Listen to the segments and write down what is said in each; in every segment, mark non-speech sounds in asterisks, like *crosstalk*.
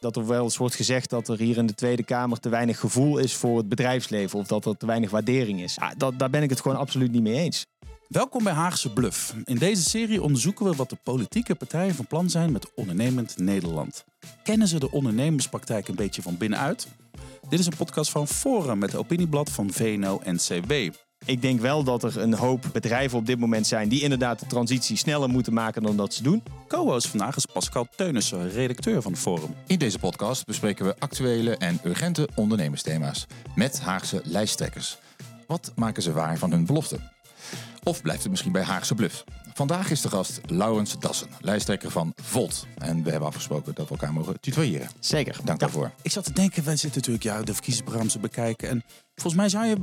Dat er wel eens wordt gezegd dat er hier in de Tweede Kamer te weinig gevoel is voor het bedrijfsleven. Of dat er te weinig waardering is. Ja, dat, daar ben ik het gewoon absoluut niet mee eens. Welkom bij Haagse Bluff. In deze serie onderzoeken we wat de politieke partijen van plan zijn met ondernemend Nederland. Kennen ze de ondernemerspraktijk een beetje van binnenuit? Dit is een podcast van Forum met de opinieblad van VNO-NCW. Ik denk wel dat er een hoop bedrijven op dit moment zijn die inderdaad de transitie sneller moeten maken dan dat ze doen. Co-host vandaag is Pascal Teunissen, redacteur van Forum. In deze podcast bespreken we actuele en urgente ondernemersthema's met Haagse lijsttrekkers. Wat maken ze waar van hun beloften? Of blijft het misschien bij Haagse bluff? Vandaag is de gast Laurens Dassen, lijsttrekker van Volt. En we hebben afgesproken dat we elkaar mogen tutoyeren. Zeker. Dank daarvoor. Ik zat te denken, wij zitten natuurlijk ja, de verkiezingsprogramma's te bekijken. En volgens mij zou je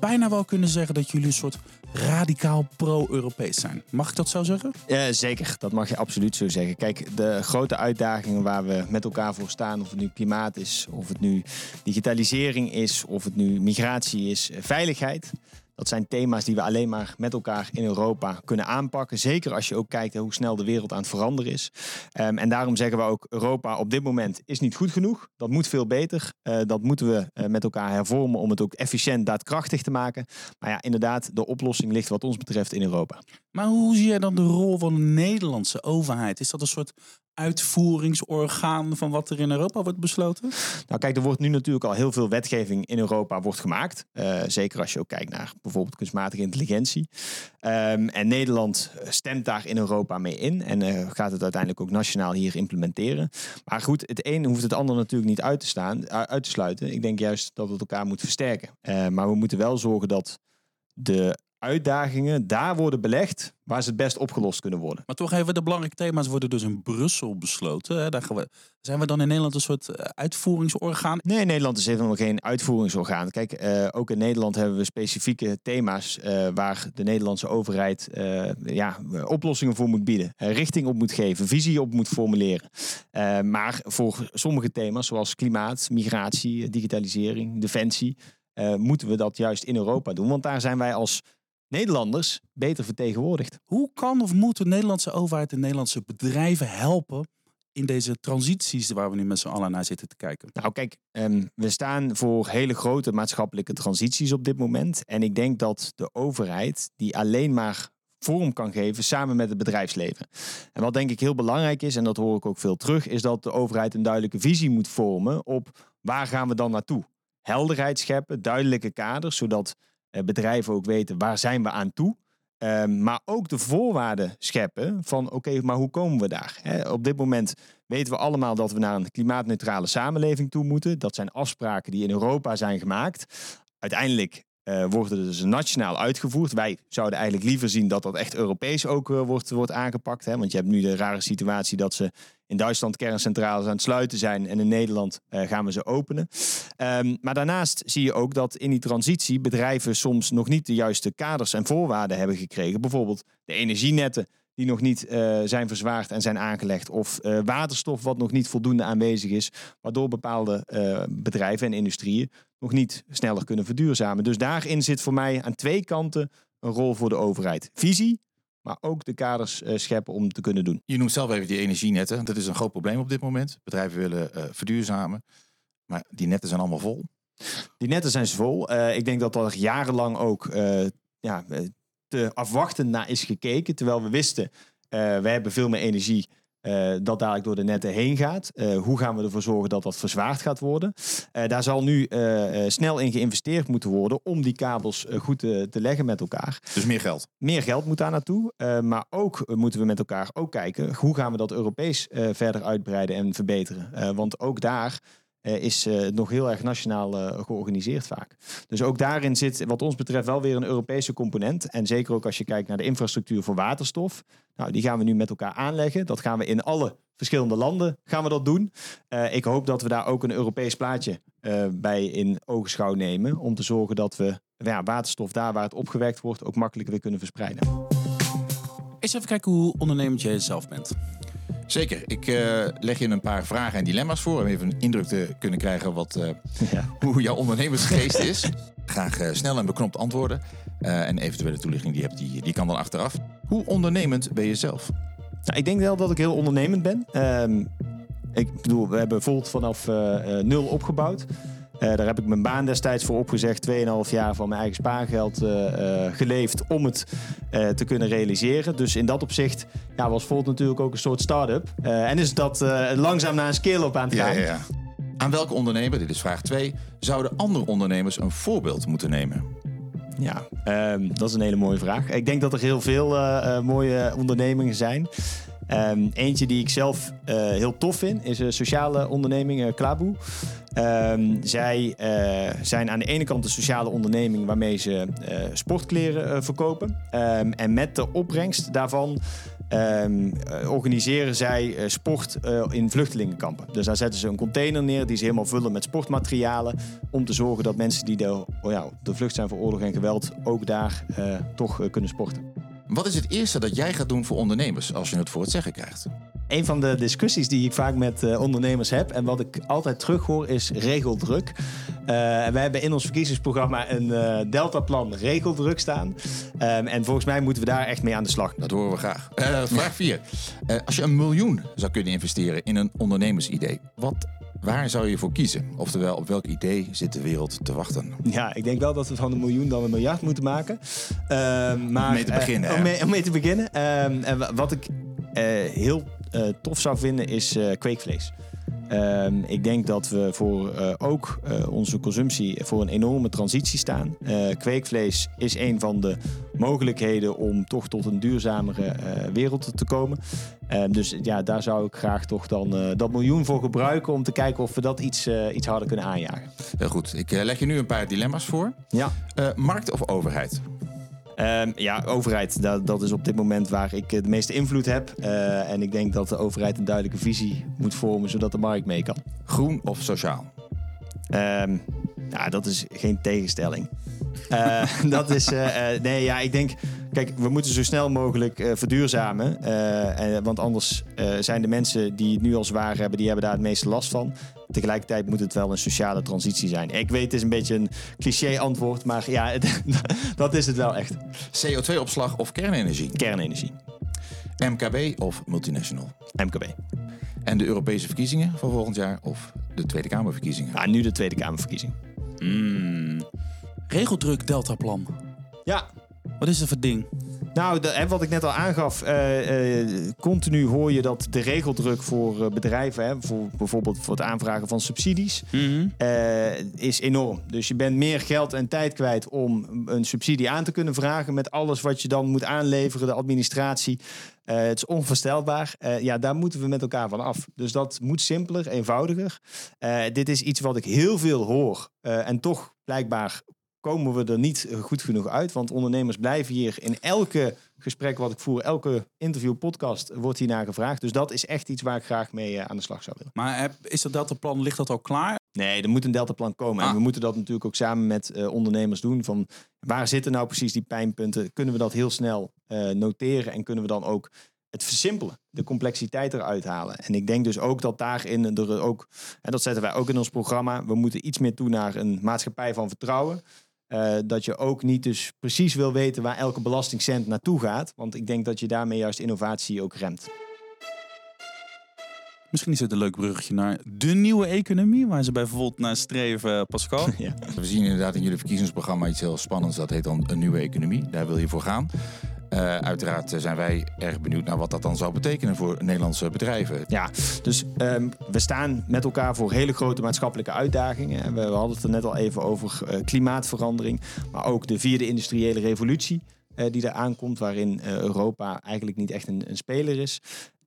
bijna wel kunnen zeggen dat jullie een soort radicaal pro-Europees zijn. Mag ik dat zo zeggen? Ja, zeker, dat mag je absoluut zo zeggen. Kijk, de grote uitdagingen waar we met elkaar voor staan, of het nu klimaat is, of het nu digitalisering is, of het nu migratie is, veiligheid. Dat zijn thema's die we alleen maar met elkaar in Europa kunnen aanpakken. Zeker als je ook kijkt hoe snel de wereld aan het veranderen is. Um, en daarom zeggen we ook, Europa op dit moment is niet goed genoeg. Dat moet veel beter. Uh, dat moeten we uh, met elkaar hervormen om het ook efficiënt daadkrachtig te maken. Maar ja, inderdaad, de oplossing ligt wat ons betreft in Europa. Maar hoe zie jij dan de rol van de Nederlandse overheid? Is dat een soort uitvoeringsorgaan van wat er in Europa wordt besloten? Nou kijk, er wordt nu natuurlijk al heel veel wetgeving in Europa wordt gemaakt. Uh, zeker als je ook kijkt naar bijvoorbeeld kunstmatige intelligentie. Um, en Nederland stemt daar in Europa mee in en uh, gaat het uiteindelijk ook nationaal hier implementeren. Maar goed, het een hoeft het ander natuurlijk niet uit te, staan, uit te sluiten. Ik denk juist dat het elkaar moet versterken. Maar we moeten wel zorgen dat de uitdagingen daar worden belegd waar ze het best opgelost kunnen worden. Maar toch even de belangrijke thema's worden dus in Brussel besloten. Hè? Daar gaan we, zijn we dan in Nederland een soort eh, uitvoeringsorgaan? Nee, Nederland is helemaal geen uitvoeringsorgaan. Kijk, uh, ook in Nederland hebben we specifieke thema's uh, waar de Nederlandse overheid uh, ja, oplossingen voor moet bieden, richting op moet geven, visie op moet formuleren. maar voor sommige thema's zoals klimaat, migratie, digitalisering, defensie, moeten we dat juist in Europa doen. Want daar zijn wij als Nederlanders beter vertegenwoordigd. Hoe kan of moet de Nederlandse overheid de Nederlandse bedrijven helpen in deze transities waar we nu met z'n allen naar zitten te kijken? Nou, kijk, um, we staan voor hele grote maatschappelijke transities op dit moment. En ik denk dat de overheid die alleen maar vorm kan geven samen met het bedrijfsleven. En wat denk ik heel belangrijk is, en dat hoor ik ook veel terug, is dat de overheid een duidelijke visie moet vormen op waar gaan we dan naartoe. Helderheid scheppen, duidelijke kaders, zodat bedrijven ook weten waar zijn we aan toe. Uh, maar ook de voorwaarden scheppen van oké, maar hoe komen we daar? Op dit moment weten we allemaal dat we naar een klimaatneutrale samenleving toe moeten. Dat zijn afspraken die in Europa zijn gemaakt. Uiteindelijk uh, worden dus nationaal uitgevoerd. Wij zouden eigenlijk liever zien dat dat echt Europees ook uh, wordt, wordt aangepakt. Hè? Want je hebt nu de rare situatie dat ze in Duitsland kerncentrales aan het sluiten zijn en in Nederland uh, gaan we ze openen. Um, maar daarnaast zie je ook dat in die transitie bedrijven soms nog niet de juiste kaders en voorwaarden hebben gekregen. Bijvoorbeeld de energienetten die nog niet zijn verzwaard en zijn aangelegd. Of waterstof wat nog niet voldoende aanwezig is. Waardoor bepaalde bedrijven en industrieën nog niet sneller kunnen verduurzamen. Dus daarin zit voor mij aan twee kanten een rol voor de overheid. Visie, maar ook de kaders scheppen om te kunnen doen. Je noemt zelf even die energienetten. Dat is een groot probleem op dit moment. Bedrijven willen verduurzamen. Maar die netten zijn allemaal vol. Die netten zijn vol. ik denk dat er jarenlang ook ja, te afwachtend naar is gekeken. Terwijl we wisten, we hebben veel meer energie uh, dat dadelijk door de netten heen gaat. Uh, hoe gaan we ervoor zorgen dat dat verzwaard gaat worden? Uh, daar zal nu snel in geïnvesteerd moeten worden om die kabels goed te, te, leggen met elkaar. Dus meer geld? Meer geld moet daar naartoe. maar ook moeten we met elkaar ook kijken hoe gaan we dat Europees verder uitbreiden en verbeteren. want ook daar is uh, nog heel erg nationaal uh, georganiseerd vaak. Dus ook daarin zit wat ons betreft wel weer een Europese component. En zeker ook als je kijkt naar de infrastructuur voor waterstof. Nou, die gaan we nu met elkaar aanleggen. Dat gaan we in alle verschillende landen gaan we dat doen. ik hoop dat we daar ook een Europees plaatje bij in ogenschouw nemen. Om te zorgen dat we ja, waterstof daar waar het opgewekt wordt ook makkelijker weer kunnen verspreiden. Eens even kijken hoe ondernemend jij zelf bent. Zeker. Ik uh, leg je een paar vragen en dilemma's voor om even een indruk te kunnen krijgen wat, uh, *laughs* ja. hoe jouw ondernemersgeest is. Graag uh, snel en beknopt antwoorden. en eventuele toelichting die je hebt, die, die kan dan achteraf. Hoe ondernemend ben je zelf? Nou, ik denk wel dat ik heel ondernemend ben. Um, Ik bedoel, we hebben Volt vanaf eh, eh, nul opgebouwd. Eh, daar heb ik mijn baan destijds voor opgezegd. 2,5 jaar van mijn eigen spaargeld eh, eh, geleefd om het te kunnen realiseren. Dus in dat opzicht ja, was Volt natuurlijk ook een soort start-up. En is dat langzaam naar een scale-up aan het gaan. ja, ja. Aan welke ondernemer, dit is vraag 2, zouden andere ondernemers een voorbeeld moeten nemen? Ja, ehm, dat is een hele mooie vraag. Ik denk dat er heel veel mooie ondernemingen zijn. Ehm, eentje die ik zelf eh, heel tof vind is een sociale onderneming, uh, Klaboe. Ehm, zij eh, zijn aan de ene kant een sociale onderneming waarmee ze sportkleren verkopen. Ehm, en met de opbrengst daarvan organiseren zij sport in vluchtelingenkampen. Dus daar zetten ze een container neer die ze helemaal vullen met sportmaterialen. Om te zorgen dat mensen die de, oh ja, de vlucht zijn voor oorlog en geweld ook daar toch kunnen sporten. Wat is het eerste dat jij gaat doen voor ondernemers als je het voor het zeggen krijgt? Een van de discussies die ik vaak met eh, ondernemers heb en wat ik altijd terughoor is regeldruk. En wij hebben in ons verkiezingsprogramma een eh, deltaplan regeldruk staan. Ehm, en volgens mij moeten we daar echt mee aan de slag. Dat horen we graag. Vraag 4. als je een miljoen zou kunnen investeren in een ondernemersidee, wat, waar zou je voor kiezen? Oftewel, op welk idee zit de wereld te wachten? Ja, ik denk wel dat we van een miljoen dan een miljard moeten maken. Ehm, maar, Om mee te eh, beginnen, om, mee, om mee te beginnen. Ehm, en wa- wat ik eh, heel eh, tof zou vinden is kweekvlees. Ehm, ik denk dat we voor eh, ook eh, onze consumptie voor een enorme transitie staan. Eh, kweekvlees is een van de mogelijkheden om toch tot een duurzamere wereld te komen. Ehm, dus ja, daar zou ik graag toch dan dat miljoen voor gebruiken om te kijken of we dat iets, iets harder kunnen aanjagen. Heel goed. Ik leg je nu een paar dilemma's voor. Ja. Markt of overheid? Ehm, ja, overheid. Dat, dat is op dit moment waar ik de meeste invloed heb. Eh, en ik denk dat de overheid een duidelijke visie moet vormen, zodat de markt mee kan. Groen of sociaal? Ehm, ja, dat is geen tegenstelling. Eh, *laughs* dat is, eh, eh, nee, ja, ik denk, kijk, we moeten zo snel mogelijk verduurzamen. En, want anders zijn de mensen die het nu al zwaar hebben, die hebben daar het meeste last van. Tegelijkertijd moet het wel een sociale transitie zijn. Ik weet, het is een beetje een cliché antwoord, maar ja, het- *laughs* dat is het wel echt. CO2-opslag of kernenergie? Kernenergie, MKB of multinational? MKB. En de Europese verkiezingen van volgend jaar of de Tweede Kamerverkiezingen? Nou, nu de Tweede Kamerverkiezing. Mm. Regeldruk Deltaplan. Ja, Wat is dat voor ding? nou, de, wat ik net al aangaf, eh, eh, continu hoor je dat de regeldruk voor eh, bedrijven, hè, voor, bijvoorbeeld voor het aanvragen van subsidies, Mhm. is enorm. Dus je bent meer geld en tijd kwijt om een subsidie aan te kunnen vragen met alles wat je dan moet aanleveren, de administratie. Het is onvoorstelbaar. Ja, daar moeten we met elkaar van af. Dus dat moet simpeler, eenvoudiger. Dit is iets wat ik heel veel hoor. En toch blijkbaar komen we er niet goed genoeg uit. Want ondernemers blijven hier in elke gesprek wat ik voer, elke interview, podcast, wordt hiernaar gevraagd. Dus dat is echt iets waar ik graag mee eh, aan de slag zou willen. Maar heb- is dat Deltaplan, ligt dat al klaar? Nee, er moet een deltaplan komen. En Ah. we moeten dat natuurlijk ook samen met eh, ondernemers doen. Van waar zitten nou precies die pijnpunten? Kunnen we dat heel snel eh, noteren en kunnen we dan ook het versimpelen, de complexiteit eruit halen. En ik denk dus ook dat daarin er ook, en dat zetten wij ook in ons programma, we moeten iets meer toe naar een maatschappij van vertrouwen. Eh, dat je ook niet dus precies wil weten waar elke belastingcent naartoe gaat. Want ik denk dat je daarmee juist innovatie ook remt. Misschien is het een leuk bruggetje naar de nieuwe economie, waar ze bijvoorbeeld naar streven, Pascal. *laughs* ja. We zien inderdaad in jullie verkiezingsprogramma iets heel spannends. Dat heet dan een nieuwe economie. Daar wil je voor gaan. Eh, uiteraard eh, zijn wij erg benieuwd naar wat dat dan zou betekenen voor Nederlandse bedrijven. Ja, dus ehm, we staan met elkaar voor hele grote maatschappelijke uitdagingen. En We, hadden het er net al even over eh, klimaatverandering, maar ook de vierde industriële revolutie. die er aankomt, waarin Europa eigenlijk niet echt een, een speler is.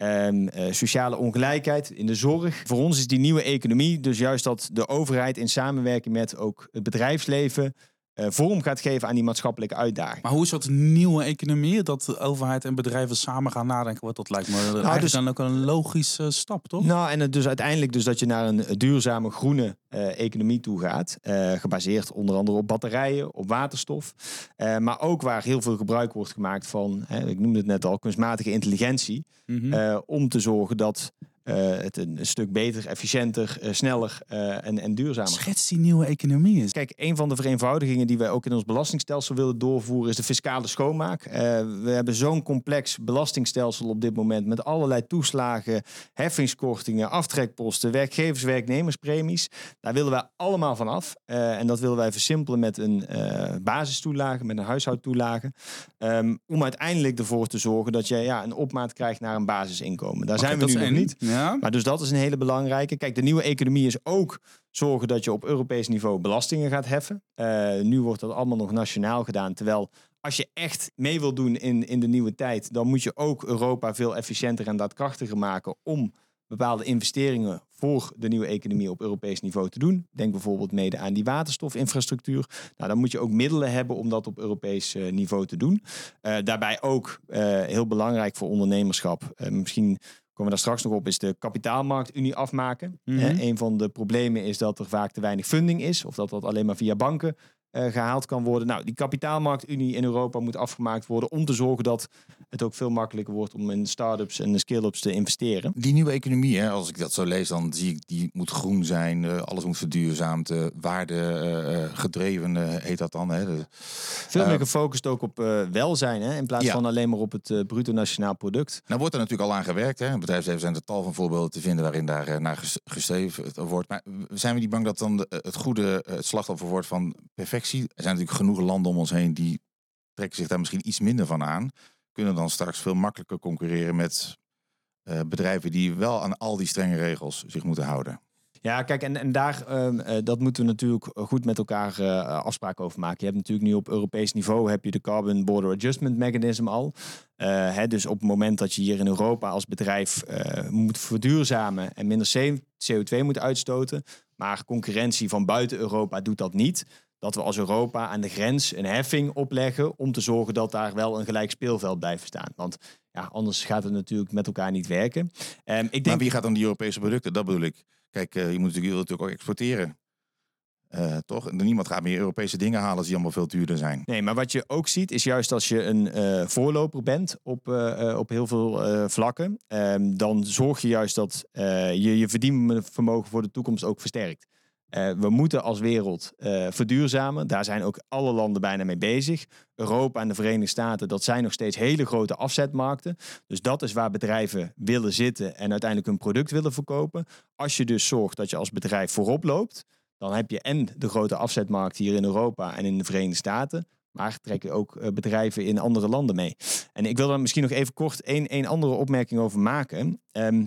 Ehm, eh, sociale ongelijkheid in de zorg. Voor ons is die nieuwe economie dus juist dat de overheid in samenwerking met ook het bedrijfsleven vorm gaat geven aan die maatschappelijke uitdaging. Maar hoe is dat nieuwe economie? Dat de overheid en bedrijven samen gaan nadenken. Wat dat lijkt me eigenlijk dus- dan ook een logische stap, toch? Nou, en het dus uiteindelijk dus dat je naar een duurzame groene eh, economie toe gaat. eh, gebaseerd onder andere op batterijen, op waterstof. eh, maar ook waar heel veel gebruik wordt gemaakt van, hè, ik noemde het net al, kunstmatige intelligentie. Mhm. eh, om te zorgen dat eh, het een, een stuk beter, efficiënter, eh, sneller eh, en, en duurzamer. Schets die nieuwe economie is. Kijk, een van de vereenvoudigingen die wij ook in ons belastingstelsel willen doorvoeren is de fiscale schoonmaak. Eh, we hebben zo'n complex belastingstelsel op dit moment met allerlei toeslagen, heffingskortingen, aftrekposten, werkgevers, werknemerspremies. Daar willen wij allemaal van af. Eh, en dat willen wij versimpelen met een eh, basistoelage, met een huishoudtoelage. Ehm, om uiteindelijk ervoor te zorgen dat je ja, een opmaat krijgt naar een basisinkomen. Daar zijn we nu nog niet. Ja. Maar dus dat is een hele belangrijke. Kijk, de nieuwe economie is ook zorgen dat je op Europees niveau belastingen gaat heffen. Eh, nu wordt dat allemaal nog nationaal gedaan. Terwijl als je echt mee wil doen in, in de nieuwe tijd, dan moet je ook Europa veel efficiënter en daadkrachtiger maken om bepaalde investeringen voor de nieuwe economie op Europees niveau te doen. Denk bijvoorbeeld mede aan die waterstofinfrastructuur. Nou, dan moet je ook middelen hebben om dat op Europees eh, niveau te doen. Eh, daarbij ook heel belangrijk voor ondernemerschap. Misschien komen we daar straks nog op, is de kapitaalmarktunie afmaken. Eh, een van de problemen is dat er vaak te weinig funding is, of dat dat alleen maar via banken eh, gehaald kan worden. Nou, die kapitaalmarktunie in Europa moet afgemaakt worden om te zorgen dat het ook veel makkelijker wordt om in start-ups en scale-ups te investeren. Die nieuwe economie, hè, als ik dat zo lees, dan zie ik die moet groen zijn. eh, alles moet verduurzaamd. eh, waarde eh, gedreven heet dat dan. Hè? De- Veel meer gefocust ook op welzijn, hè, in plaats Ja. van alleen maar op het bruto nationaal product. Nou wordt er natuurlijk al aan gewerkt. Hè. In bedrijfsleven zijn er tal van voorbeelden te vinden waarin daar naar ges- gestreefd wordt. Maar zijn we niet bang dat dan de- het goede het slachtoffer wordt van perfectie? Er zijn natuurlijk genoeg landen om ons heen die trekken zich daar misschien iets minder van aan. Kunnen dan straks veel makkelijker concurreren met eh, bedrijven die wel aan al die strenge regels zich moeten houden. Ja, kijk, en, en daar, ehm, eh, dat moeten we natuurlijk goed met elkaar eh, afspraken over maken. Je hebt natuurlijk nu op Europees niveau heb je de Carbon Border Adjustment Mechanism al. Hè, dus op het moment dat je hier in Europa als bedrijf moet verduurzamen en minder C- CO2 moet uitstoten, maar concurrentie van buiten Europa doet dat niet. Dat we als Europa aan de grens een heffing opleggen om te zorgen dat daar wel een gelijk speelveld blijft staan. Want ja, anders gaat het natuurlijk met elkaar niet werken. Ehm, ik Maar denk wie gaat dan die Europese producten? Dat bedoel ik. Kijk, eh, je moet natuurlijk, natuurlijk ook exporteren. Eh, toch? En niemand gaat meer Europese dingen halen als die allemaal veel duurder zijn. Nee, maar wat je ook ziet is juist als je een eh, voorloper bent op, op heel veel vlakken, ehm, dan zorg je juist dat je je verdienvermogen voor de toekomst ook versterkt. Eh, we moeten als wereld eh, verduurzamen. Daar zijn ook alle landen bijna mee bezig. Europa en de Verenigde Staten, dat zijn nog steeds hele grote afzetmarkten. Dus dat is waar bedrijven willen zitten en uiteindelijk hun product willen verkopen. Als je dus zorgt dat je als bedrijf voorop loopt, dan heb je en de grote afzetmarkt hier in Europa en in de Verenigde Staten. Maar trek je ook eh, bedrijven in andere landen mee. En ik wil daar misschien nog even kort één, één andere opmerking over maken. Ehm,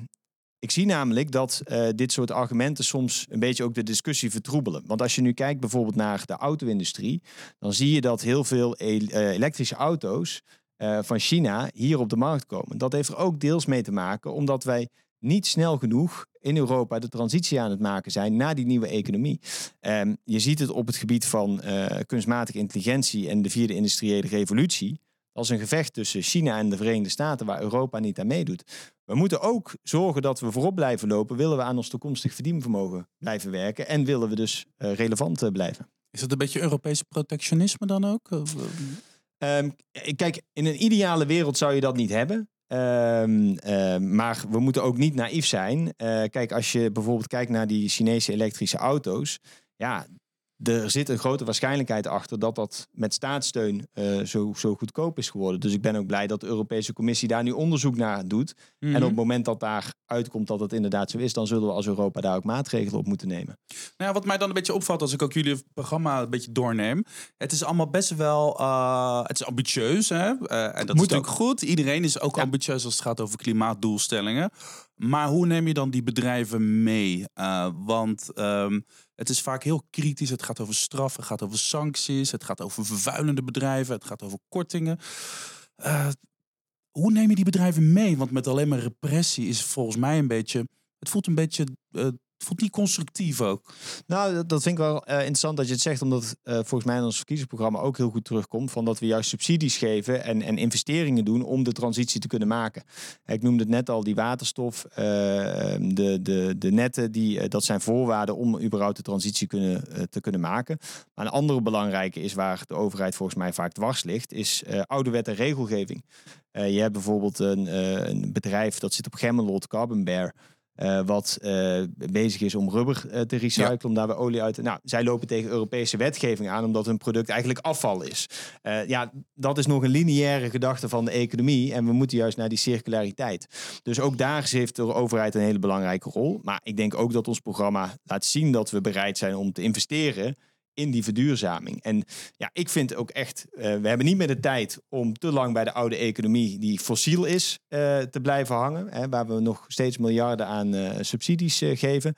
ik zie namelijk dat eh, dit soort argumenten soms een beetje ook de discussie vertroebelen. Want als je nu kijkt bijvoorbeeld naar de auto-industrie, dan zie je dat heel veel el- eh, elektrische auto's eh, van China hier op de markt komen. Dat heeft er ook deels mee te maken omdat wij niet snel genoeg in Europa de transitie aan het maken zijn naar die nieuwe economie. Ehm, je ziet het op het gebied van kunstmatige intelligentie en de vierde industriële revolutie. Als een gevecht tussen China en de Verenigde Staten waar Europa niet aan meedoet. We moeten ook zorgen dat we voorop blijven lopen. Willen we aan ons toekomstig verdienvermogen blijven werken. En willen we dus eh, relevant eh, blijven. Is dat een beetje Europese protectionisme dan ook? Ehm, kijk, in een ideale wereld zou je dat niet hebben. Ehm, maar we moeten ook niet naïef zijn. Kijk, als je bijvoorbeeld kijkt naar die Chinese elektrische auto's. Ja, er zit een grote waarschijnlijkheid achter dat dat met staatssteun eh, zo, zo goedkoop is geworden. Dus ik ben ook blij dat de Europese Commissie daar nu onderzoek naar doet. En op mhm. het moment dat daar uitkomt dat het inderdaad zo is, dan zullen we als Europa daar ook maatregelen op moeten nemen. Nou ja, wat mij dan een beetje opvalt als ik ook jullie programma een beetje doorneem. Het is allemaal best wel. eh, het is ambitieus. Hè? Eh, en dat Moet is natuurlijk goed. Iedereen is ook Ja. ambitieus als het gaat over klimaatdoelstellingen. Maar hoe neem je dan die bedrijven mee? Eh, want ehm, het is vaak heel kritisch. Het gaat over straffen, het gaat over sancties, het gaat over vervuilende bedrijven, het gaat over kortingen. Eh, hoe neem je die bedrijven mee? Want met alleen maar repressie is volgens mij een beetje. Het voelt een beetje. eh, voelt niet constructief ook. Nou, dat, vind ik wel eh, interessant dat je het zegt, omdat eh, volgens mij in ons verkiezingsprogramma ook heel goed terugkomt. Van dat we juist subsidies geven en, en investeringen doen om de transitie te kunnen maken. Ik noemde het net al, die waterstof, eh, de, de, de netten, die, dat zijn voorwaarden om überhaupt de transitie kunnen, te kunnen maken. Maar een andere belangrijke is waar de overheid volgens mij vaak dwars ligt, is oude wet en regelgeving. Je hebt bijvoorbeeld een, een bedrijf dat zit op Gemmelot, Carbon Bear. Eh, wat eh, bezig is om rubber eh, te recyclen, om daar weer olie uit te... Nou, zij lopen tegen Europese wetgeving aan omdat hun product eigenlijk afval is. Ja, dat is nog een lineaire gedachte van de economie en we moeten juist naar die circulariteit. Dus ook daar heeft de overheid een hele belangrijke rol. Maar ik denk ook dat ons programma laat zien dat we bereid zijn om te investeren in die verduurzaming. En ja, ik vind ook echt, uh, we hebben niet meer de tijd om te lang bij de oude economie die fossiel is uh, te blijven hangen. Hè, waar we nog steeds miljarden aan uh, subsidies geven.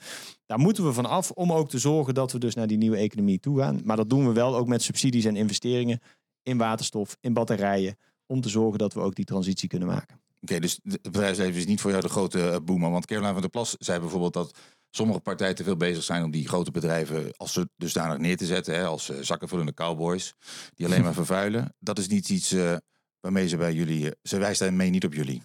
Daar moeten we van af om ook te zorgen dat we dus naar die nieuwe economie toe gaan. Maar dat doen we wel ook met subsidies en investeringen in waterstof, in batterijen. Om te zorgen dat we ook die transitie kunnen maken. Oké, dus het bedrijfsleven is niet voor jou de grote boemer. Want Caroline van der Plas zei bijvoorbeeld dat sommige partijen te veel bezig zijn om die grote bedrijven als ze dusdanig neer te zetten. Hè, als uh, zakkenvullende cowboys die alleen maar *laughs* vervuilen. Dat is niet iets uh, waarmee ze bij jullie, uh, ze wijst daarmee niet op jullie.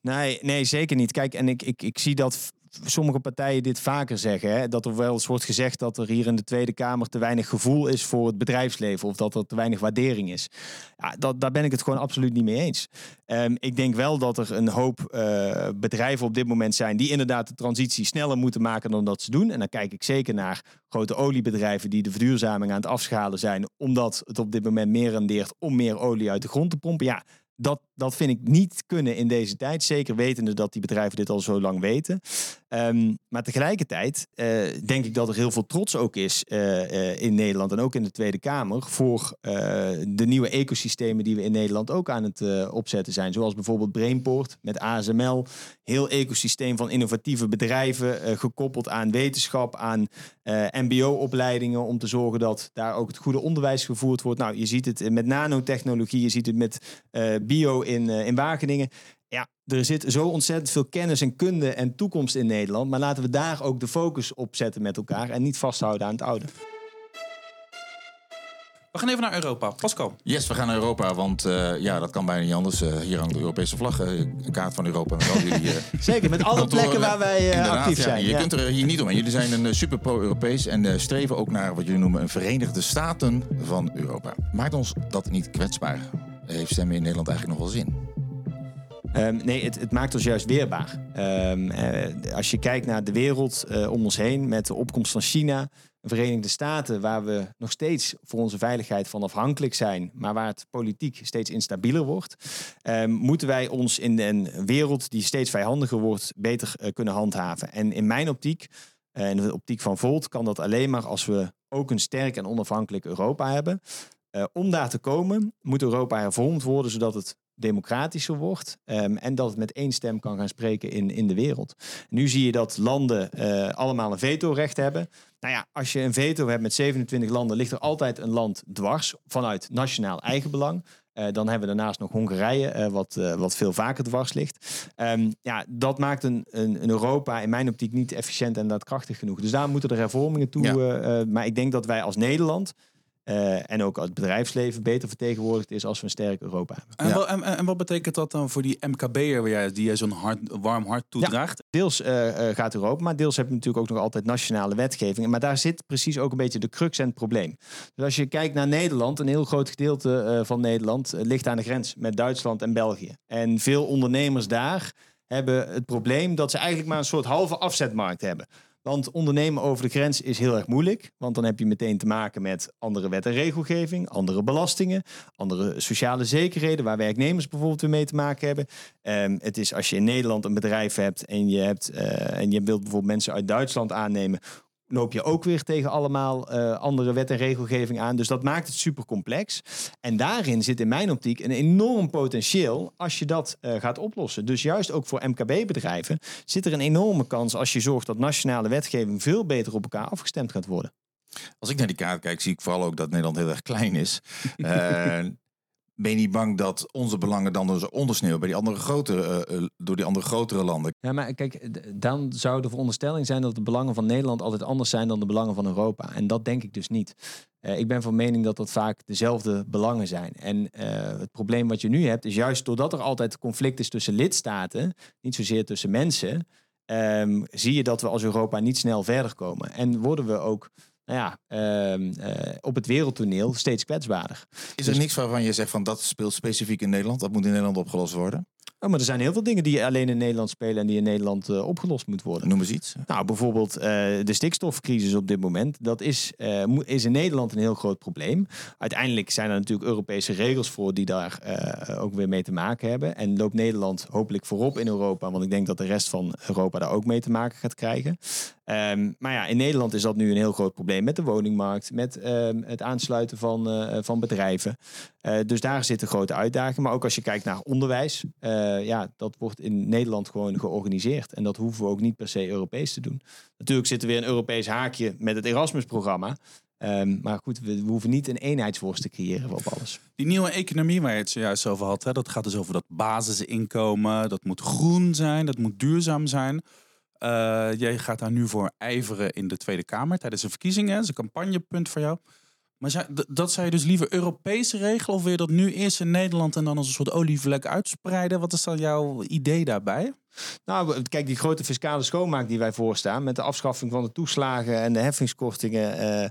Nee, nee, zeker niet. Kijk, en ik, ik, ik zie dat sommige partijen dit vaker zeggen. Hè? Dat er wel eens wordt gezegd dat er hier in de Tweede Kamer te weinig gevoel is voor het bedrijfsleven. Of dat er te weinig waardering is. Ja, dat, daar ben ik het gewoon absoluut niet mee eens. Um, ik denk wel dat er een hoop uh, bedrijven op dit moment zijn die inderdaad de transitie sneller moeten maken dan dat ze doen. En dan kijk ik zeker naar grote oliebedrijven die de verduurzaming aan het afschalen zijn. Omdat het op dit moment meer rendeert om meer olie uit de grond te pompen. Ja, dat, dat vind ik niet kunnen in deze tijd. Zeker wetende dat die bedrijven dit al zo lang weten. Um, maar tegelijkertijd uh, denk ik dat er heel veel trots ook is uh, uh, in Nederland en ook in de Tweede Kamer voor de nieuwe ecosystemen die we in Nederland ook aan het opzetten zijn. Zoals bijvoorbeeld Brainport met ASML. Heel ecosysteem van innovatieve bedrijven gekoppeld aan wetenschap, aan MBO-opleidingen om te zorgen dat daar ook het goede onderwijs gevoerd wordt. Nou, je ziet het met nanotechnologie, je ziet het met bio in, in Wageningen ja, er zit zo ontzettend veel kennis en kunde en toekomst in Nederland. Maar laten we daar ook de focus op zetten met elkaar en niet vasthouden aan het oude. We gaan even naar Europa. Pascal. Yes, we gaan naar Europa, want uh, ja, dat kan bijna niet anders. Uh, hier hangt de Europese vlag, uh, een kaart van Europa met al jullie... *laughs* Zeker, met alle *laughs* plekken waar wij actief zijn. Ja, je ja. kunt er hier niet omheen. Jullie zijn een super pro-Europees en streven ook naar wat jullie noemen een Verenigde Staten van Europa. Maakt ons dat niet kwetsbaar? Heeft stemmen in Nederland eigenlijk nog wel zin? Um, nee, het, het, maakt ons juist weerbaar. Um, uh, als je kijkt naar de wereld uh, om ons heen met de opkomst van China, de Verenigde Staten, waar we nog steeds voor onze veiligheid van afhankelijk zijn, maar waar het politiek steeds instabieler wordt, um, moeten wij ons in een wereld die steeds vijandiger wordt, beter uh, kunnen handhaven. En in mijn optiek, in de optiek van Volt, kan dat alleen maar als we ook een sterk en onafhankelijk Europa hebben. Om daar te komen, moet Europa hervormd worden, zodat het democratischer wordt um, en dat het met één stem kan gaan spreken in, in de wereld. Nu zie je dat landen uh, allemaal een vetorecht hebben. Nou ja, als je een veto hebt met 27 landen, ligt er altijd een land dwars vanuit nationaal eigenbelang. Uh, dan hebben we daarnaast nog Hongarije, uh, wat, uh, wat veel vaker dwars ligt. Um, ja, dat maakt een, een, een, Europa in mijn optiek niet efficiënt en daadkrachtig genoeg. Dus daar moeten er hervormingen toe. Ja. maar ik denk dat wij als Nederland uh, en ook het bedrijfsleven beter vertegenwoordigd is als we een sterk Europa hebben. En, ja. wat, en, en, wat betekent dat dan voor die MKB'er waar jij, die jij zo'n hard, warm hart toedraagt? Ja, deels uh, uh, gaat Europa, maar deels heb je natuurlijk ook nog altijd nationale wetgeving. Maar daar zit precies ook een beetje de crux en het probleem. Dus als je kijkt naar Nederland, een heel groot gedeelte van Nederland ligt aan de grens met Duitsland en België. En veel ondernemers daar hebben het probleem dat ze eigenlijk maar een soort halve afzetmarkt hebben. Want ondernemen over de grens is heel erg moeilijk. Want dan heb je meteen te maken met andere wet en regelgeving, andere belastingen, andere sociale zekerheden, waar werknemers bijvoorbeeld weer mee te maken hebben. Um, het is als je in Nederland een bedrijf hebt en je, hebt, uh, en je wilt bijvoorbeeld mensen uit Duitsland aannemen, loop je ook weer tegen allemaal uh, andere wet en regelgeving aan. Dus dat maakt het super complex. En daarin zit in mijn optiek een enorm potentieel als je dat uh, gaat oplossen. Dus juist ook voor MKB-bedrijven zit er een enorme kans als je zorgt dat nationale wetgeving veel beter op elkaar afgestemd gaat worden. Als ik naar die kaart kijk, zie ik vooral ook dat Nederland heel erg klein is. uh, *laughs* ben je niet bang dat onze belangen dan dus ondersneeuwen bij die andere grotere, uh, door die andere grotere landen? Ja, maar kijk, dan zou de veronderstelling zijn dat de belangen van Nederland altijd anders zijn dan de belangen van Europa. En dat denk ik dus niet. Uh, ik ben van mening dat dat vaak dezelfde belangen zijn. En het probleem wat je nu hebt, is juist doordat er altijd conflict is tussen lidstaten, niet zozeer tussen mensen, um, zie je dat we als Europa niet snel verder komen. En worden we ook nou ja, ehm, eh, op het wereldtoneel steeds kwetsbaarder. Is er niks waarvan je zegt van dat speelt specifiek in Nederland? Dat moet in Nederland opgelost worden? Oh, maar er zijn heel veel dingen die alleen in Nederland spelen en die in Nederland eh, opgelost moeten worden. Noem eens iets. Nou, bijvoorbeeld eh, de stikstofcrisis op dit moment. Dat is, is in Nederland een heel groot probleem. Uiteindelijk zijn er natuurlijk Europese regels voor die daar ook weer mee te maken hebben. En loopt Nederland hopelijk voorop in Europa. Want ik denk dat de rest van Europa daar ook mee te maken gaat krijgen. Ehm, maar ja, in Nederland is dat nu een heel groot probleem met de woningmarkt, met ehm, het aansluiten van, eh, van bedrijven. Eh, dus daar zit een grote uitdaging. Maar ook als je kijkt naar onderwijs, eh, ja, dat wordt in Nederland gewoon georganiseerd. En dat hoeven we ook niet per se Europees te doen. Natuurlijk zit er weer een Europees haakje met het Erasmus-programma. Ehm, maar goed, we, we hoeven niet een eenheidsworst te creëren op alles. Die nieuwe economie waar je het zojuist over had, hè, dat gaat dus over dat basisinkomen. Dat moet groen zijn, dat moet duurzaam zijn. Eh, jij gaat daar nu voor ijveren in de Tweede Kamer tijdens de verkiezingen. Dat is een campagnepunt voor jou. Maar dat zou je dus liever Europese regelen of wil je dat nu eerst in Nederland en dan als een soort olievlek uitspreiden? Wat is dan jouw idee daarbij? Nou, kijk, die grote fiscale schoonmaak die wij voorstaan... met de afschaffing van de toeslagen en de heffingskortingen... eh,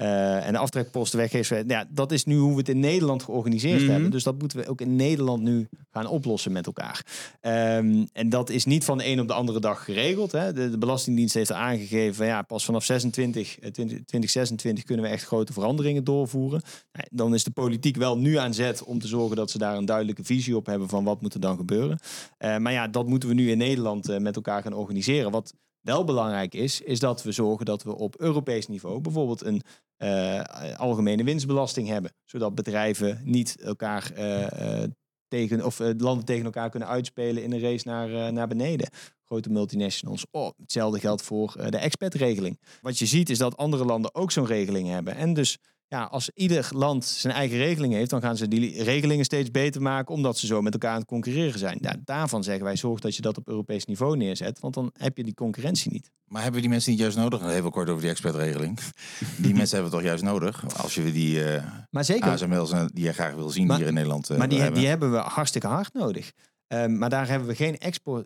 eh, en de aftrekposten weggeven. Ja, dat is nu hoe we het in Nederland georganiseerd Mhm. hebben. Dus dat moeten we ook in Nederland nu gaan oplossen met elkaar. Ehm, en dat is niet van de een op de andere dag geregeld. Hè. De, de Belastingdienst heeft er aangegeven... Ja, pas vanaf 26, eh, 20, 2026 kunnen we echt grote veranderingen doorvoeren. Dan is de politiek wel nu aan zet om te zorgen dat ze daar een duidelijke visie op hebben... van wat moet er dan gebeuren. Eh, maar ja, dat moeten we nu in Nederland eh, met elkaar gaan organiseren. Wat wel belangrijk is, is dat we zorgen dat we op Europees niveau bijvoorbeeld een eh, algemene winstbelasting hebben. Zodat bedrijven niet elkaar eh, eh, tegen, of landen tegen elkaar kunnen uitspelen in een race naar, naar beneden. Grote multinationals. Oh, hetzelfde geldt voor de expertregeling. Wat je ziet is dat andere landen ook zo'n regeling hebben. En dus ja, als ieder land zijn eigen regeling heeft, dan gaan ze die regelingen steeds beter maken, omdat ze zo met elkaar aan het concurreren zijn. Daarvan zeggen wij, zorg dat je dat op Europees niveau neerzet, want dan heb je die concurrentie niet. Maar hebben we die mensen niet juist nodig? Even kort over die expertregeling. *laughs* Die mensen hebben we toch juist nodig? Als je die eh Maar zeker, ASML's eh, die je graag wil zien Maar- hier in Nederland eh, maar die, die hebben we hartstikke hard nodig. Ehm, maar daar hebben we geen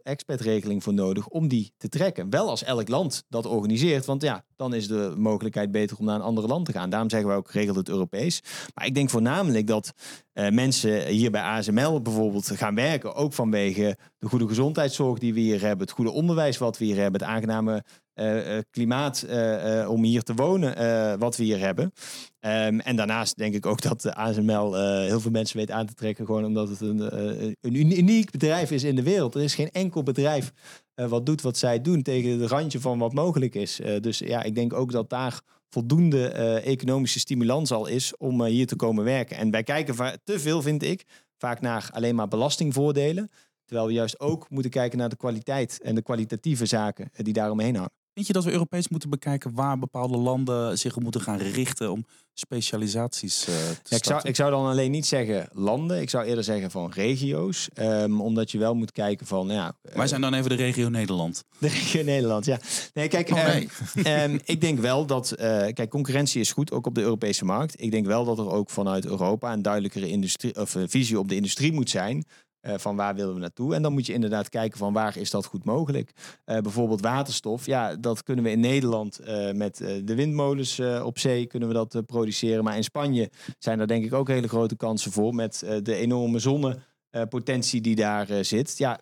expertregeling voor nodig om die te trekken. Wel als elk land dat organiseert. Want ja, dan is de mogelijkheid beter om naar een ander land te gaan. Daarom zeggen we ook, regelt het Europees. Maar ik denk voornamelijk dat eh, mensen hier bij ASML bijvoorbeeld gaan werken. Ook vanwege de goede gezondheidszorg die we hier hebben. Het goede onderwijs wat we hier hebben. Het aangename eh, klimaat eh, om hier te wonen wat we hier hebben. Ehm, en daarnaast denk ik ook dat de ASML heel veel mensen weet aan te trekken. Gewoon omdat het een, een uni- uniek bedrijf is in de wereld. Er is geen enkel bedrijf wat doet wat zij doen tegen het randje van wat mogelijk is. Dus ja, ik denk ook dat daar voldoende economische stimulans al is om hier te komen werken. En wij kijken te veel, vind ik, vaak naar alleen maar belastingvoordelen. Terwijl we juist ook moeten kijken naar de kwaliteit en de kwalitatieve zaken die daaromheen hangen. Vind je dat we Europees moeten bekijken waar bepaalde landen zich op moeten gaan richten om specialisaties eh, te Ja, ik, zou, ik zou dan alleen niet zeggen landen. Ik zou eerder zeggen van regio's. Ehm, omdat je wel moet kijken van, ja... eh, Wij zijn dan even de regio Nederland. *laughs* De regio Nederland, ja. Nee, kijk, Oh, ehm, *laughs* ehm, ik denk wel dat... eh, kijk, concurrentie is goed, ook op de Europese markt. Ik denk wel dat er ook vanuit Europa een duidelijkere industrie, of, visie op de industrie moet zijn... eh, van waar willen we naartoe? En dan moet je inderdaad kijken van waar is dat goed mogelijk. Eh, bijvoorbeeld waterstof. Ja, dat kunnen we in Nederland eh, met de windmolens op zee kunnen we dat produceren. Maar in Spanje zijn er denk ik ook hele grote kansen voor met de enorme zonnepotentie die daar zit. Ja,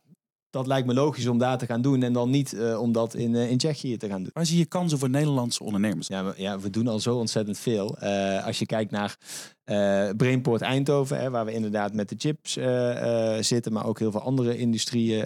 dat lijkt me logisch om daar te gaan doen en dan niet eh, om dat in, eh, in Tsjechië te gaan doen. Waar zie je kansen voor Nederlandse ondernemers? Ja, maar, ja, we doen al zo ontzettend veel. Eh, als je kijkt naar Brainport Eindhoven, hè, waar we inderdaad met de chips zitten, maar ook heel veel andere industrieën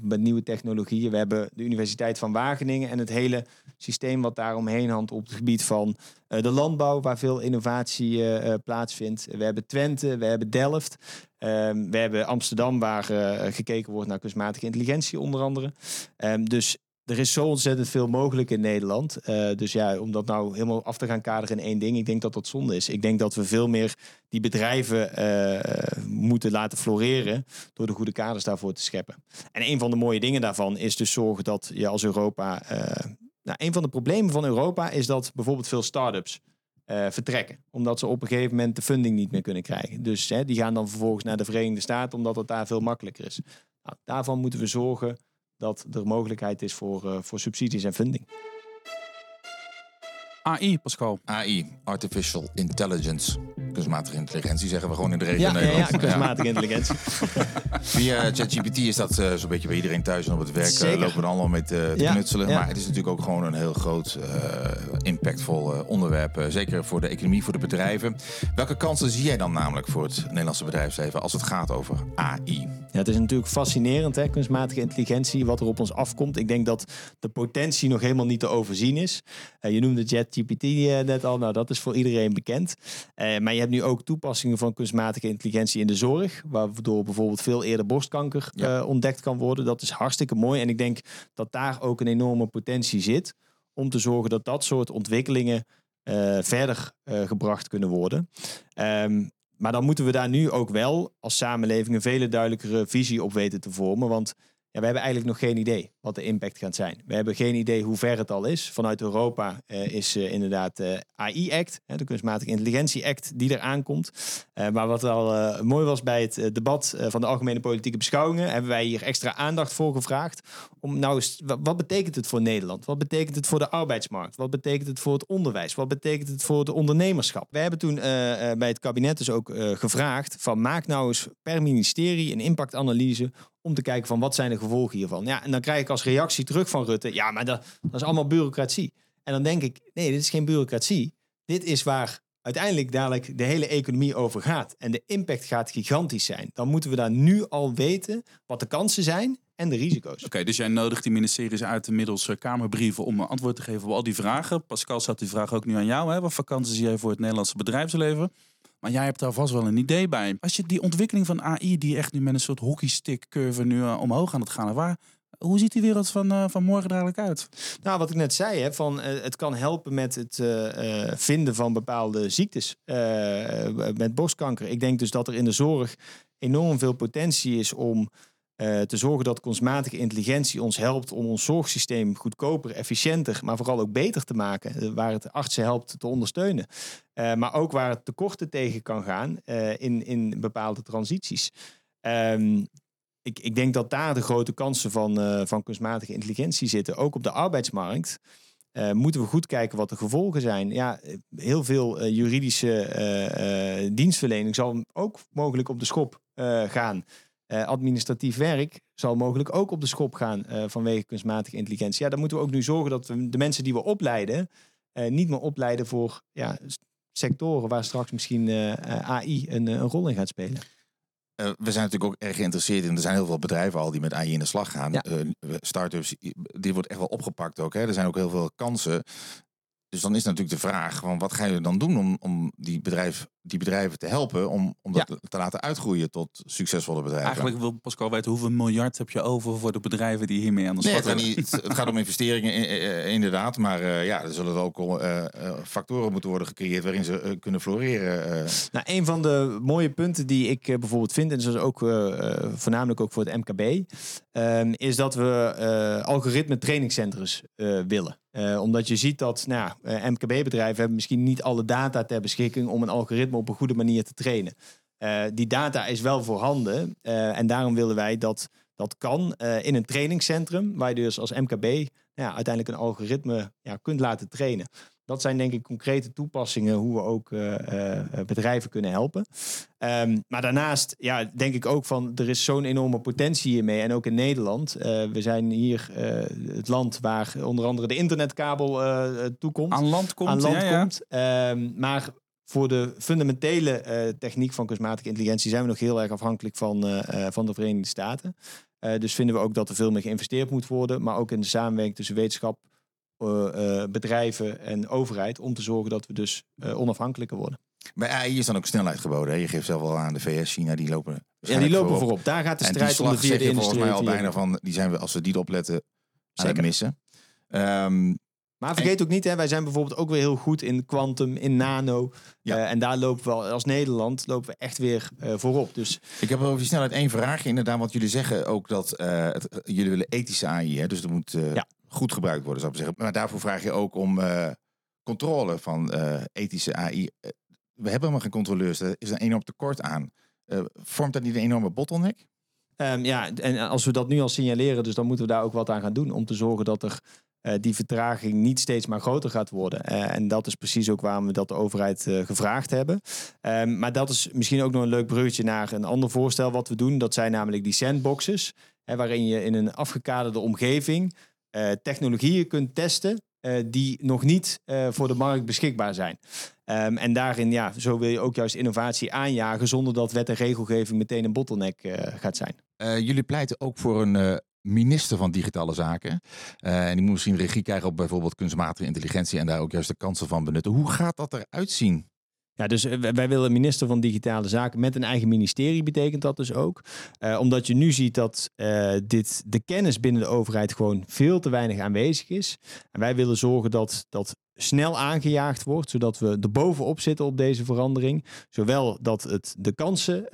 met nieuwe technologieën. We hebben de Universiteit van Wageningen en het hele systeem wat daar omheen hangt op het gebied van de landbouw, waar veel innovatie plaatsvindt. We hebben Twente, we hebben Delft. Ehm, we hebben Amsterdam, waar eh, gekeken wordt naar kunstmatige intelligentie, onder andere. Ehm, dus er is zo ontzettend veel mogelijk in Nederland. Eh, dus ja, om dat nou helemaal af te gaan kaderen in één ding, ik denk dat dat zonde is. Ik denk dat we veel meer die bedrijven eh, moeten laten floreren door de goede kaders daarvoor te scheppen. En een van de mooie dingen daarvan is dus zorgen dat je als Europa. nou, een van de problemen van Europa is dat bijvoorbeeld veel start-ups eh, vertrekken. Omdat ze op een gegeven moment de funding niet meer kunnen krijgen. Dus hè, die gaan dan vervolgens naar de Verenigde Staten, omdat het daar veel makkelijker is. Nou, daarvan moeten we zorgen dat er mogelijkheid is voor, eh, voor subsidies en funding. AI, Pascal. AI, Artificial Intelligence. Kunstmatige intelligentie zeggen we gewoon in de regio Ja, ja, ja, Nederland. kunstmatige intelligentie. *laughs* Via ChatGPT is dat eh, zo'n beetje bij iedereen thuis en op het werk eh, Zeker. lopen we allemaal mee te, te Ja, knutselen. ja. Maar het is natuurlijk ook gewoon een heel groot, eh, impactvol onderwerp. zeker voor de economie, voor de bedrijven. Welke kansen zie jij dan namelijk voor het Nederlandse bedrijfsleven als het gaat over AI? Ja, het is natuurlijk fascinerend, hè, kunstmatige intelligentie, wat er op ons afkomt. Ik denk dat de potentie nog helemaal niet te overzien is. Je noemde ChatGPT net al, nou dat is voor iedereen bekend. Maar je hebt nu ook toepassingen van kunstmatige intelligentie in de zorg, waardoor bijvoorbeeld veel eerder borstkanker Ja. eh, ontdekt kan worden. Dat is hartstikke mooi en ik denk dat daar ook een enorme potentie zit om te zorgen dat dat soort ontwikkelingen eh, verder eh, gebracht kunnen worden. Ehm, maar dan moeten we daar nu ook wel als samenleving een vele duidelijkere visie op weten te vormen. Want ja, we hebben eigenlijk nog geen idee wat de impact gaat zijn. We hebben geen idee hoe ver het al is. Vanuit Europa eh, is eh, inderdaad de AI-act, de kunstmatige intelligentie-act, die er aankomt. Eh, maar wat eh, mooi was bij het eh, debat eh, van de algemene politieke beschouwingen, hebben wij hier extra aandacht voor gevraagd. Om nou eens, wa- wat betekent het voor Nederland? Wat betekent het voor de arbeidsmarkt? Wat betekent het voor het onderwijs? Wat betekent het voor het ondernemerschap? We hebben toen eh, eh, bij het kabinet dus ook eh, gevraagd van maak nou eens per ministerie een impactanalyse om te kijken van wat zijn de gevolgen hiervan. Ja, en dan krijg ik als reactie terug van Rutte, ja, maar dat, dat is allemaal bureaucratie. En dan denk ik, nee, dit is geen bureaucratie. Dit is waar uiteindelijk dadelijk de hele economie over gaat. En de impact gaat gigantisch zijn. Dan moeten we daar nu al weten wat de kansen zijn en de risico's. Oké, dus jij nodigt die ministeries uit inmiddels eh, kamerbrieven om antwoord te geven op al die vragen. Pascal zat die vraag ook nu aan jou. Hè? Wat kansen zie jij voor het Nederlandse bedrijfsleven? Maar jij hebt daar vast wel een idee bij. Als je die ontwikkeling van AI, die echt nu met een soort hockeystick curve nu eh, omhoog aan het gaan waar, hoe ziet die wereld van, eh, van morgen eigenlijk uit? Nou, wat ik net zei, hè, van, eh, het kan helpen met het vinden van bepaalde ziektes. met borstkanker. Ik denk dus dat er in de zorg enorm veel potentie is om eh, te zorgen dat kunstmatige intelligentie ons helpt om ons zorgsysteem goedkoper, efficiënter, maar vooral ook beter te maken. eh, waar het artsen helpt te ondersteunen. Eh, maar ook waar het tekorten tegen kan gaan in, in bepaalde transities. Ehm, ik, ik denk dat daar de grote kansen van, van kunstmatige intelligentie zitten. Ook op de arbeidsmarkt moeten we goed kijken wat de gevolgen zijn. Ja, heel veel juridische dienstverlening zal ook mogelijk op de schop gaan. Eh, administratief werk zal mogelijk ook op de schop gaan eh, vanwege kunstmatige intelligentie. Ja, dan moeten we ook nu zorgen dat we de mensen die we opleiden, eh, niet meer opleiden voor ja, sectoren waar straks misschien AI een, een rol in gaat spelen. We zijn natuurlijk ook erg geïnteresseerd in. Er zijn heel veel bedrijven al die met AI in de slag gaan. Ja. Startups, dit wordt echt wel opgepakt ook. Hè. Er zijn ook heel veel kansen. Dus dan is natuurlijk de vraag: van wat ga je dan doen om, om die, bedrijf, die bedrijven te helpen om, om dat te laten uitgroeien tot succesvolle bedrijven? Eigenlijk wil Pascal weten hoeveel miljard heb je over voor de bedrijven die hiermee aan de Nee, slag het, gaat willen. niet, het gaat om investeringen, inderdaad. Maar eh, ja, er zullen ook al, eh, eh, factoren moeten worden gecreëerd waarin ze kunnen floreren. eh. Nou, een van de mooie punten die ik bijvoorbeeld vind, en dat is ook voornamelijk ook voor het MKB, ehm, is dat we eh, algoritme trainingscentrums eh, willen. Eh, omdat je ziet dat nou, eh, MKB-bedrijven hebben misschien niet alle data ter beschikking om een algoritme op een goede manier te trainen. Eh, die data is wel voorhanden en daarom willen wij dat dat kan in een trainingscentrum, waar je dus als MKB nou ja, uiteindelijk een algoritme ja, kunt laten trainen. Dat zijn denk ik concrete toepassingen hoe we ook eh, eh, eh, bedrijven kunnen helpen. Ehm, maar daarnaast ja, denk ik ook van er is zo'n enorme potentie hiermee. En ook in Nederland. We zijn hier het land waar onder andere de internetkabel toekomt. Aan land komt. aan land ja, ja. komt. Ehm, maar voor de fundamentele techniek van kunstmatige intelligentie zijn we nog heel erg afhankelijk van, van de Verenigde Staten. Dus vinden we ook dat er veel meer geïnvesteerd moet worden. Maar ook in de samenwerking tussen wetenschap, bedrijven en overheid. Om te zorgen dat we dus eh, onafhankelijker worden. Bij AI is dan ook snelheid geboden. Hè? Je geeft zelf wel aan de VS, China, die lopen. Ja, die lopen voorop. Daar gaat de strijd om de vierde je volgens industrie. mij al bijna van, die zijn we, als we die opletten, aan het Zeker. missen. Ehm, Maar vergeet ook niet, hè, wij zijn bijvoorbeeld ook weer heel goed in quantum, in nano. Ja. Eh, en daar lopen we al- als Nederland lopen we echt weer eh, voorop. Dus ik heb over die snelheid één vraagje. Inderdaad, want jullie zeggen ook dat eh, het, jullie willen ethische AI. Hè? Dus dat moet eh, Ja. Goed gebruikt worden, zou ik zeggen. Maar daarvoor vraag je ook om eh, controle van eh, ethische AI. Eh, we hebben helemaal geen controleurs. Er is een enorm tekort aan. Vormt dat niet een enorme bottleneck? Ehm, ja, en als we dat nu al signaleren, dus dan moeten we daar ook wat aan gaan doen om te zorgen dat er die vertraging niet steeds maar groter gaat worden. En dat is precies ook waarom we dat de overheid gevraagd hebben. Ehm, maar dat is misschien ook nog een leuk bruggetje naar een ander voorstel wat we doen. Dat zijn namelijk die sandboxes, hè, waarin je in een afgekaderde omgeving eh, technologieën kunt testen eh, die nog niet eh, voor de markt beschikbaar zijn. Ehm, en daarin, ja, zo wil je ook juist innovatie aanjagen zonder dat wet en regelgeving meteen een bottleneck gaat zijn. Jullie pleiten ook voor een minister van Digitale Zaken. En die moet misschien regie krijgen op bijvoorbeeld kunstmatige intelligentie en daar ook juist de kansen van benutten. Hoe gaat dat eruit zien? Ja, dus eh, wij willen minister van Digitale Zaken met een eigen ministerie, betekent dat dus ook. Eh, omdat je nu ziet dat eh, dit, de kennis binnen de overheid gewoon veel te weinig aanwezig is. En wij willen zorgen dat dat snel aangejaagd wordt, zodat we er bovenop zitten op deze verandering. Zowel dat het de kansen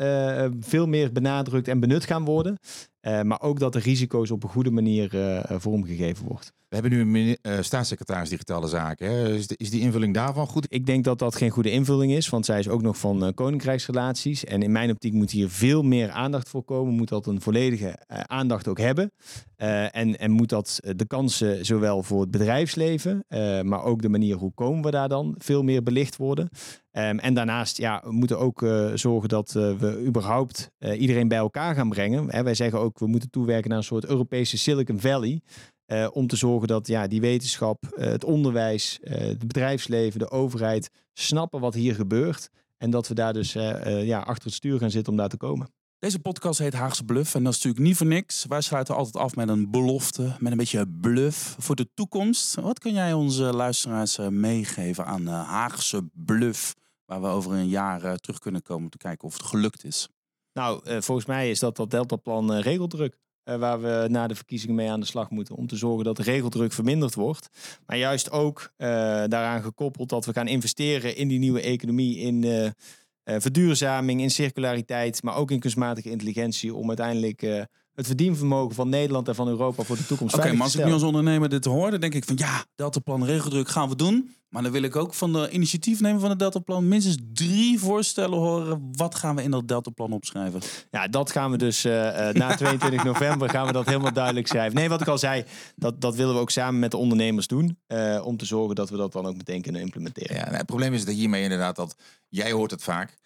veel meer benadrukt en benut gaan worden, maar ook dat de risico's op een goede manier vormgegeven wordt. We hebben nu een eh, staatssecretaris Digitale Zaken. Hè? Is, is die invulling daarvan goed? Ik denk dat dat geen goede invulling is, want zij is ook nog van eh, koninkrijksrelaties. En in mijn optiek moet hier veel meer aandacht voor komen. Moet dat een volledige eh, aandacht ook hebben. En, en moet dat de kansen zowel voor het bedrijfsleven, maar ook de manier hoe komen we daar dan, veel meer belicht worden. Ehm, en daarnaast ja, we moeten ook zorgen dat we überhaupt iedereen bij elkaar gaan brengen. Hè, wij zeggen ook, we moeten toewerken naar een soort Europese Silicon Valley. Eh, om te zorgen dat ja, die wetenschap, eh, het onderwijs, eh, het bedrijfsleven, de overheid snappen wat hier gebeurt. En dat we daar dus ja, achter het stuur gaan zitten om daar te komen. Deze podcast heet Haagse Bluff en dat is natuurlijk niet voor niks. Wij sluiten altijd af met een belofte, met een beetje bluff voor de toekomst. Wat kun jij onze luisteraars meegeven aan de Haagse Bluff, waar we over een jaar terug kunnen komen om te kijken of het gelukt is? Nou, volgens mij is dat dat Deltaplan regeldruk. Eh, waar we na de verkiezingen mee aan de slag moeten. Om te zorgen dat de regeldruk verminderd wordt. Maar juist ook eh, daaraan gekoppeld dat we gaan investeren in die nieuwe economie. In eh, verduurzaming, in circulariteit. Maar ook in kunstmatige intelligentie. Om uiteindelijk het verdienvermogen van Nederland en van Europa voor de toekomst Oké, maar als ik nu als ondernemer dit hoor, dan denk ik van ja, Deltaplan regeldruk gaan we doen. Maar dan wil ik ook van de initiatiefnemer van het Deltaplan minstens drie voorstellen horen. Wat gaan we in dat Deltaplan opschrijven? Ja, dat gaan we dus eh, eh, na *laughs* 22 november gaan we dat helemaal duidelijk schrijven. Nee, wat ik al zei, dat, dat willen we ook samen met de ondernemers doen. eh, om te zorgen dat we dat dan ook meteen kunnen implementeren. Ja, nou, het probleem is dat hiermee inderdaad dat jij hoort het vaak.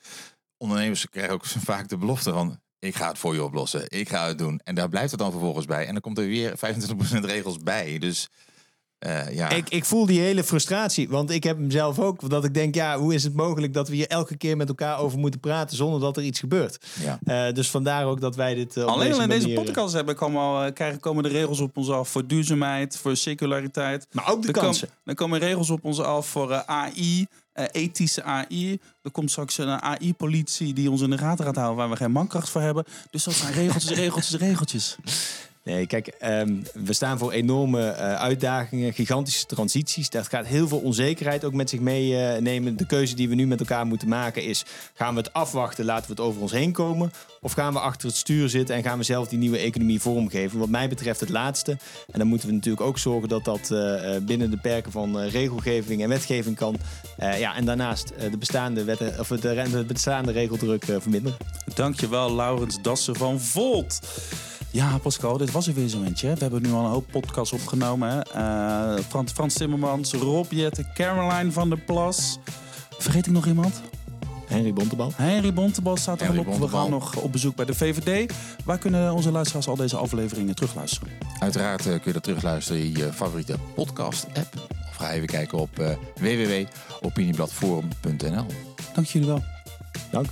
Ondernemers krijgen ook *laughs* vaak de belofte van ik ga het voor je oplossen, ik ga het doen. En daar blijft het dan vervolgens bij. En dan komt er weer 25% regels bij. Dus eh, ja, Ik, ik voel die hele frustratie, want ik heb hem zelf ook. Dat ik denk, ja, hoe is het mogelijk dat we hier elke keer met elkaar over moeten praten zonder dat er iets gebeurt? ja. Eh, dus vandaar ook dat wij dit. eh, Alleen al in deze manier- podcast hebben komen, al, eh, krijgen, komen de regels op ons af voor duurzaamheid, voor circulariteit. Maar ook de Er, kom- kansen. er komen regels op ons af voor eh, AI, eh, ethische AI. Er komt straks een AI-politie die ons in de gaten gaat houden waar we geen mankracht voor hebben. Dus dat zijn regeltjes, regeltjes, regeltjes. *laughs* Nee, kijk, ehm, we staan voor enorme eh, uitdagingen, gigantische transities. Dat gaat heel veel onzekerheid ook met zich meenemen. de keuze die we nu met elkaar moeten maken is: gaan we het afwachten, laten we het over ons heen komen? Of gaan we achter het stuur zitten en gaan we zelf die nieuwe economie vormgeven? Wat mij betreft het laatste. En dan moeten we natuurlijk ook zorgen dat dat eh, eh, binnen de perken van regelgeving en wetgeving kan. Ja, en daarnaast de, bestaande wetten, of de, de bestaande regeldruk verminderen. Dankjewel, Laurens Dassen van Volt. Ja, Pascal, dit was er weer zo eentje. We hebben nu al een hoop podcasts opgenomen. Eh, Frans, Frans Timmermans, Rob Jetten, Caroline van der Plas. Vergeet ik nog iemand? Henry Bontebal. Henry Bontebal staat er op. We gaan nog op bezoek bij de VVD. Waar kunnen onze luisteraars al deze afleveringen terugluisteren? Uiteraard eh, kun je dat terugluisteren in je favoriete podcast-app. Of ga even kijken op eh www.opiniebladforum.nl. Dank jullie wel. Dank.